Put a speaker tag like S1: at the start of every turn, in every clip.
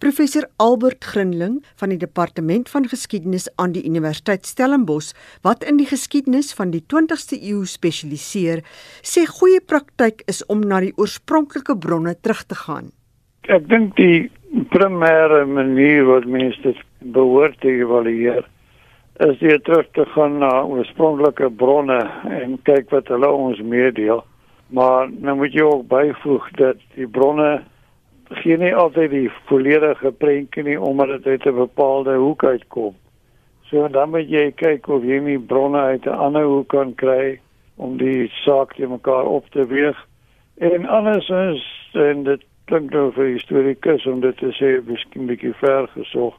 S1: Professor Albert Grinling van die Departement van Geskiedenis aan die Universiteit Stellenbosch, wat in die geskiedenis van die 20ste eeu spesialiseer, sê goeie praktyk is om na die oorspronklike bronne terug te gaan.
S2: Ek dink die primêre manier wat mense dit behoort te evalueer is jy terug te gaan na oorspronklike bronne en kyk wat hulle ons meedeel. Maar nou moet jy ook byvoeg dat die bronne gee nie altyd die volledige prentjie nie omdat dit uit 'n bepaalde hoek uitkom. So dan moet jy kyk of jy nie bronne uit 'n ander hoek kan kry om die saak te mekaar op te weeg. En andersins en dit klink nou vir historikus om dit te sê miskien bietjie ver gesog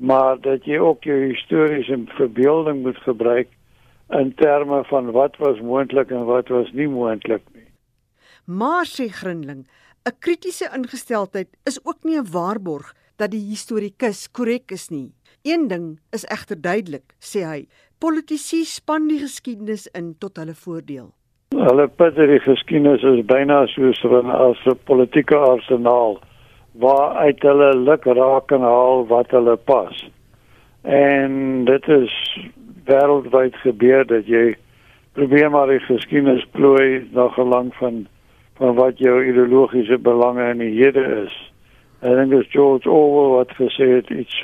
S2: maar dat jy ook jou historiese verbeelding moet gebruik in terme van wat was moontlik en wat was nie moontlik nie.
S1: Maar sê Grinling, 'n kritiese ingesteldheid is ook nie 'n waarborg dat die historikus korrek is nie. Een ding is egter duidelik, sê hy, politici span die geskiedenis in tot hulle voordeel.
S2: Hulle put die geskiedenis is byna soos 'n politieke arsenaal waar uit hulle luk raak en haal wat hulle pas. En dit is wêreldwyd gebeur dat jy probeer maar die geskiedenis plooi na gelang van van wat jou ideologiese belange in die hede is. Dink dit is George Orwell wat gesê het iets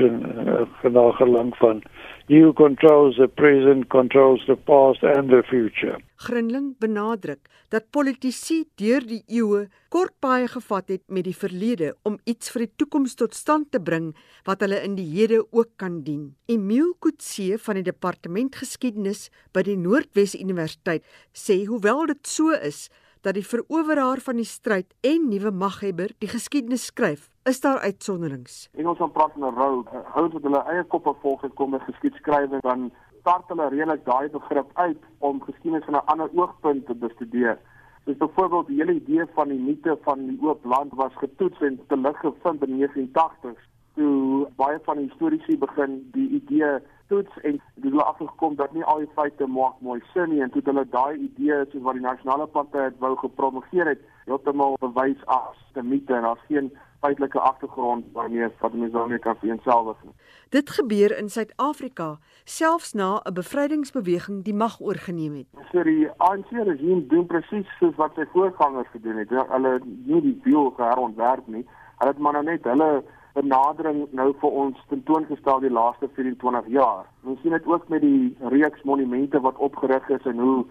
S2: van na gelang van You controls the present, controls the past and the future.
S1: Grinling benadruk dat politici deur die eeue kort baie gevat het met die verlede om iets vir die toekoms tot stand te bring wat hulle in die hede ook kan dien. Emile Kutse van die departement geskiedenis by die Noordwes Universiteit sê hoewel dit so is dat die veroweraar van die stryd en nuwe maghebber die geskiedenis skryf, is daar uitsonderings.
S3: Engels van praat van 'n rou, hou dit hulle eie koppe volg en kom met geskiedskrywing dan start hulle redelik daai begrip uit om geskiedenis van 'n ander oogpunt te bestudeer. Dus byvoorbeeld die hele idee van die mite van die oop land was getoets en te lig gevind in die 1980s toe baie van die historiese begin die idee toets en dit het afgekom dat nie al die feite maak mooi sin nie en toe hulle daai idee soos wat die nasionale party het wou gepromoveer het heeltemal bewys as 'n mite en daar's geen feitelike agtergrond waarmee wat mense daarmee kan vereenselwig nie.
S1: Dit gebeur in Suid-Afrika selfs na 'n bevrydingsbeweging die mag oorgeneem het.
S3: So die ANC regime doen presies soos wat sy voorgangers gedoen het. Hulle nie die wiel herontwerp nie. Hulle het maar nou net hulle benadering nou vir ons tentoongestel die laaste 24 jaar. Ons sien dit ook met die reeks monumente wat opgerig is en hoe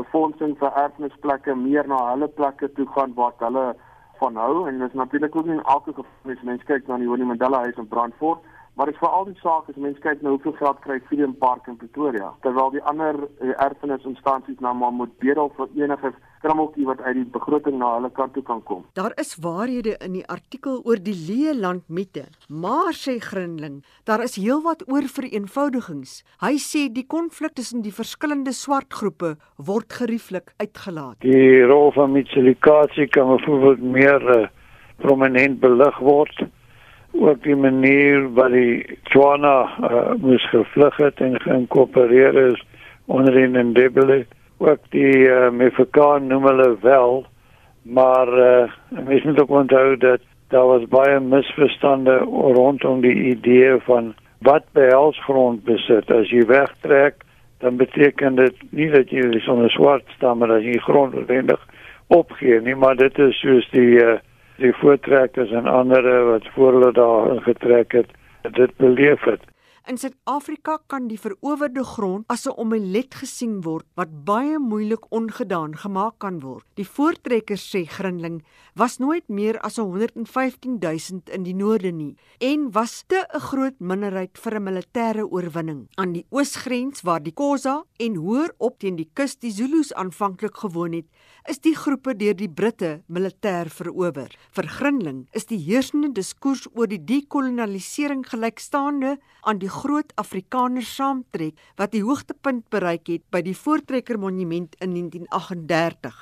S3: befondsing vir erfenisplekke meer na hulle plekke toe gaan wat hulle van hou. En dit is natuurlik ook nie in elke geval as mens kyk na die Winnie Mandela huis in Brandfort Maar dit is veral die saak as mense kyk na hoeveel geld kry Freedom Park in Pretoria, terwyl die ander eh, erfenisinstansies nou maar moet bedel vir enige krammeltjie wat uit die begroting na hulle kant toe kan kom.
S1: Daar is waarhede in die artikel oor die leë land mite, maar sê Grinling, daar is heelwat oor vereenvoudigings. Hy sê die konflik tussen die verskillende swart groepe word gerieflik uitgelaat.
S2: Die rol van mitsilikasie kan byvoorbeeld meer uh, prominent belig word ook die manier wat die Tswana uh, moes gevlug het en geïnkorporeer is onder in Ndebele ook die uh, Mefakan noem hulle wel maar uh, mens moet ook onthou dat daar was baie misverstande rondom die idee van wat behels grondbesit as jy wegtrek dan beteken dit nie dat jy sonder swart staan maar dat jy grond noodwendig opgee nie maar dit is soos die uh, die voortrekkers en ander wat voor hulle daar ingetrek het, dit beleef het.
S1: In Suid-Afrika kan die verowerde grond as 'n omelet gesien word wat baie moeilik ongedaan gemaak kan word. Die voortrekkers sê Grinling was nooit meer as 115 000 in die noorde nie en was te 'n groot minderheid vir 'n militêre oorwinning. Aan die oosgrens waar die Khoza en hoër op teen die kus die Zulus aanvanklik gewoon het, is die groepe deur die Britte militêr verower. Vir Grinling is die heersende diskurs oor die dekolonialisering gelykstaande aan die groot Afrikaners saamtrek wat die hoogtepunt bereik het by die Voortrekker Monument in 1938.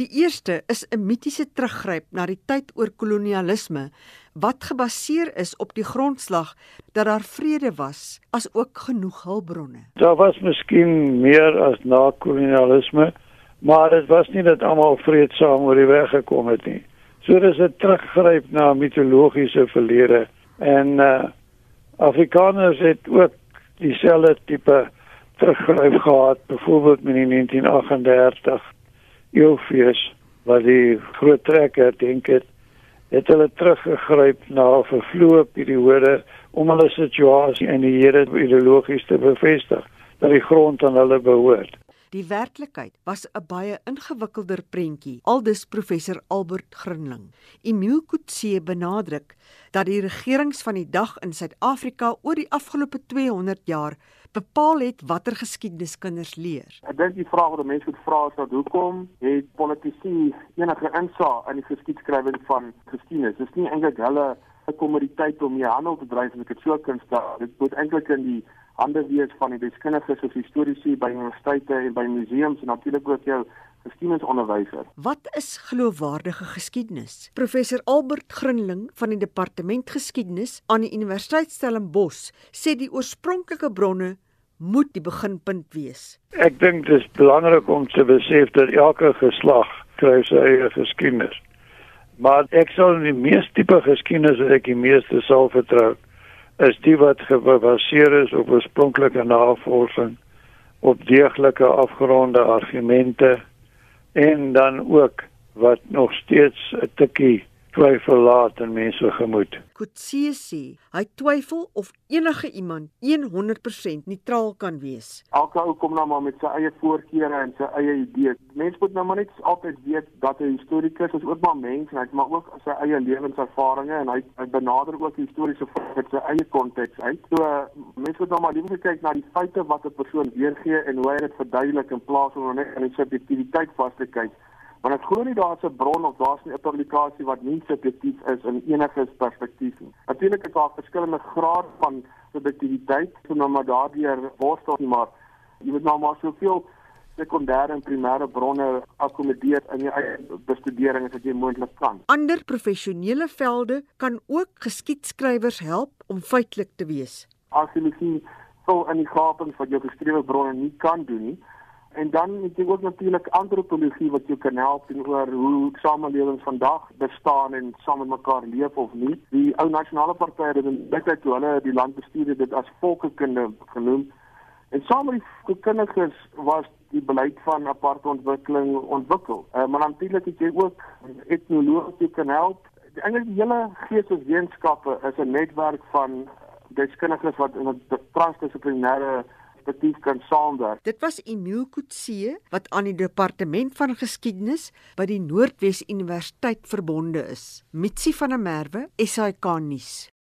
S1: Die eerste is 'n mitiese teruggryp na die tyd oor kolonialisme wat gebaseer is op die grondslag dat daar vrede was as ook genoeg hulpbronne.
S2: Daar was miskien meer as na kolonialisme maar dit was nie dat almal vreedsaam oor die weg gekom het nie. So dis 'n teruggryp na mitologiese verlede En uh Afrikaners het ook dieselfde tipe teruggryp gehad, byvoorbeeld in 1938 Eufees wat die groot trekker dink het het hulle teruggegryp na 'n vervloë periode om hulle situasie in die Here ideologies te bevestig dat die grond aan hulle behoort.
S1: Die werklikheid was 'n baie ingewikkelder prentjie, aldus professor Albert Grinling. Emile Kutse benadruk dat die regerings van die dag in Suid-Afrika oor die afgelope 200 jaar bepaal het watter geskiedenis kinders leer.
S3: Ek dink die vraag wat mense moet vra is dat hoekom het politici enige insig in die geskiedskrywing van geskiedenis? Dis nie eintlik hulle kommoditeit om hier handel te dryf as ek dit so kan stel. Dit moet eintlik in die hande wees van die deskundiges soos historiese by universiteite en by museums en natuurlik ook jou geskiedenisonderwyser.
S1: Wat is geloofwaardige geskiedenis? Professor Albert Grinling van die Departement Geskiedenis aan die Universiteit Stellenbosch sê die oorspronklike bronne moet die beginpunt wees.
S2: Ek dink dit is belangrik om te besef dat elke geslag kry sy eie geskiedenis. Maar ek sal die meeste tipe geskiedenis wat ek die meeste sal vertrou is die wat gebaseer is op oorspronklike navorsing op deeglike afgeronde argumente en dan ook wat nog steeds 'n tikkie twyfel laat in mense gemoed.
S1: Kutsie sê hy twyfel of enige iemand 100% neutraal kan wees.
S3: Elke ou kom nou maar met sy eie voorkeure en sy eie idees. Mense moet nou maar net altyd weet dat 'n historikus is ook maar mens en hy het maar ook sy eie lewenservarings en hy hy benader ook historiese feite sy eie konteks uit. So mense moet nou maar liewer kyk na die feite wat 'n persoon weergee en hoe hy dit verduidelik in plaas van net aan die subjektiwiteit vas te kyk. Want ek glo nie daar's 'n bron of daar's 'n publikasie wat nie subjektief is in enige perspektief nie. Natuurlik is daar verskillende grade van subjektiwiteit, so nou maar daardeur worstel nie, maar jy moet nou maar soveel sekondêre en primêre bronne akkommodeer in jou eie bestudering as wat jy moontlik kan.
S1: Ander professionele velde kan ook geskiedskrywers help om feitelik te wees.
S3: Argeologie sou in die gapings wat jou geskrewe bronne nie kan doen nie. En dan het jy ook natuurlik antropologie wat jou kan help oor hoe samelewings vandag bestaan en saam met mekaar leef of nie. Die ou nasionale partye het in baie toe hulle die land bestuur dit as volkekunde genoem. En saam met die kundiges was die beleid van aparte ontwikkeling ontwikkel. Uh, maar natuurlik het jy ook etnologie wat kan help. Eintlik die hele geesteswetenskappe is 'n netwerk van deskundiges wat in 'n transdissiplinêre perspektief kan saamwerk.
S1: Dit was Emile Kutse wat aan die departement van geskiedenis by die Noordwes Universiteit verbonde is. Mitsi van der Merwe, SAK nuus.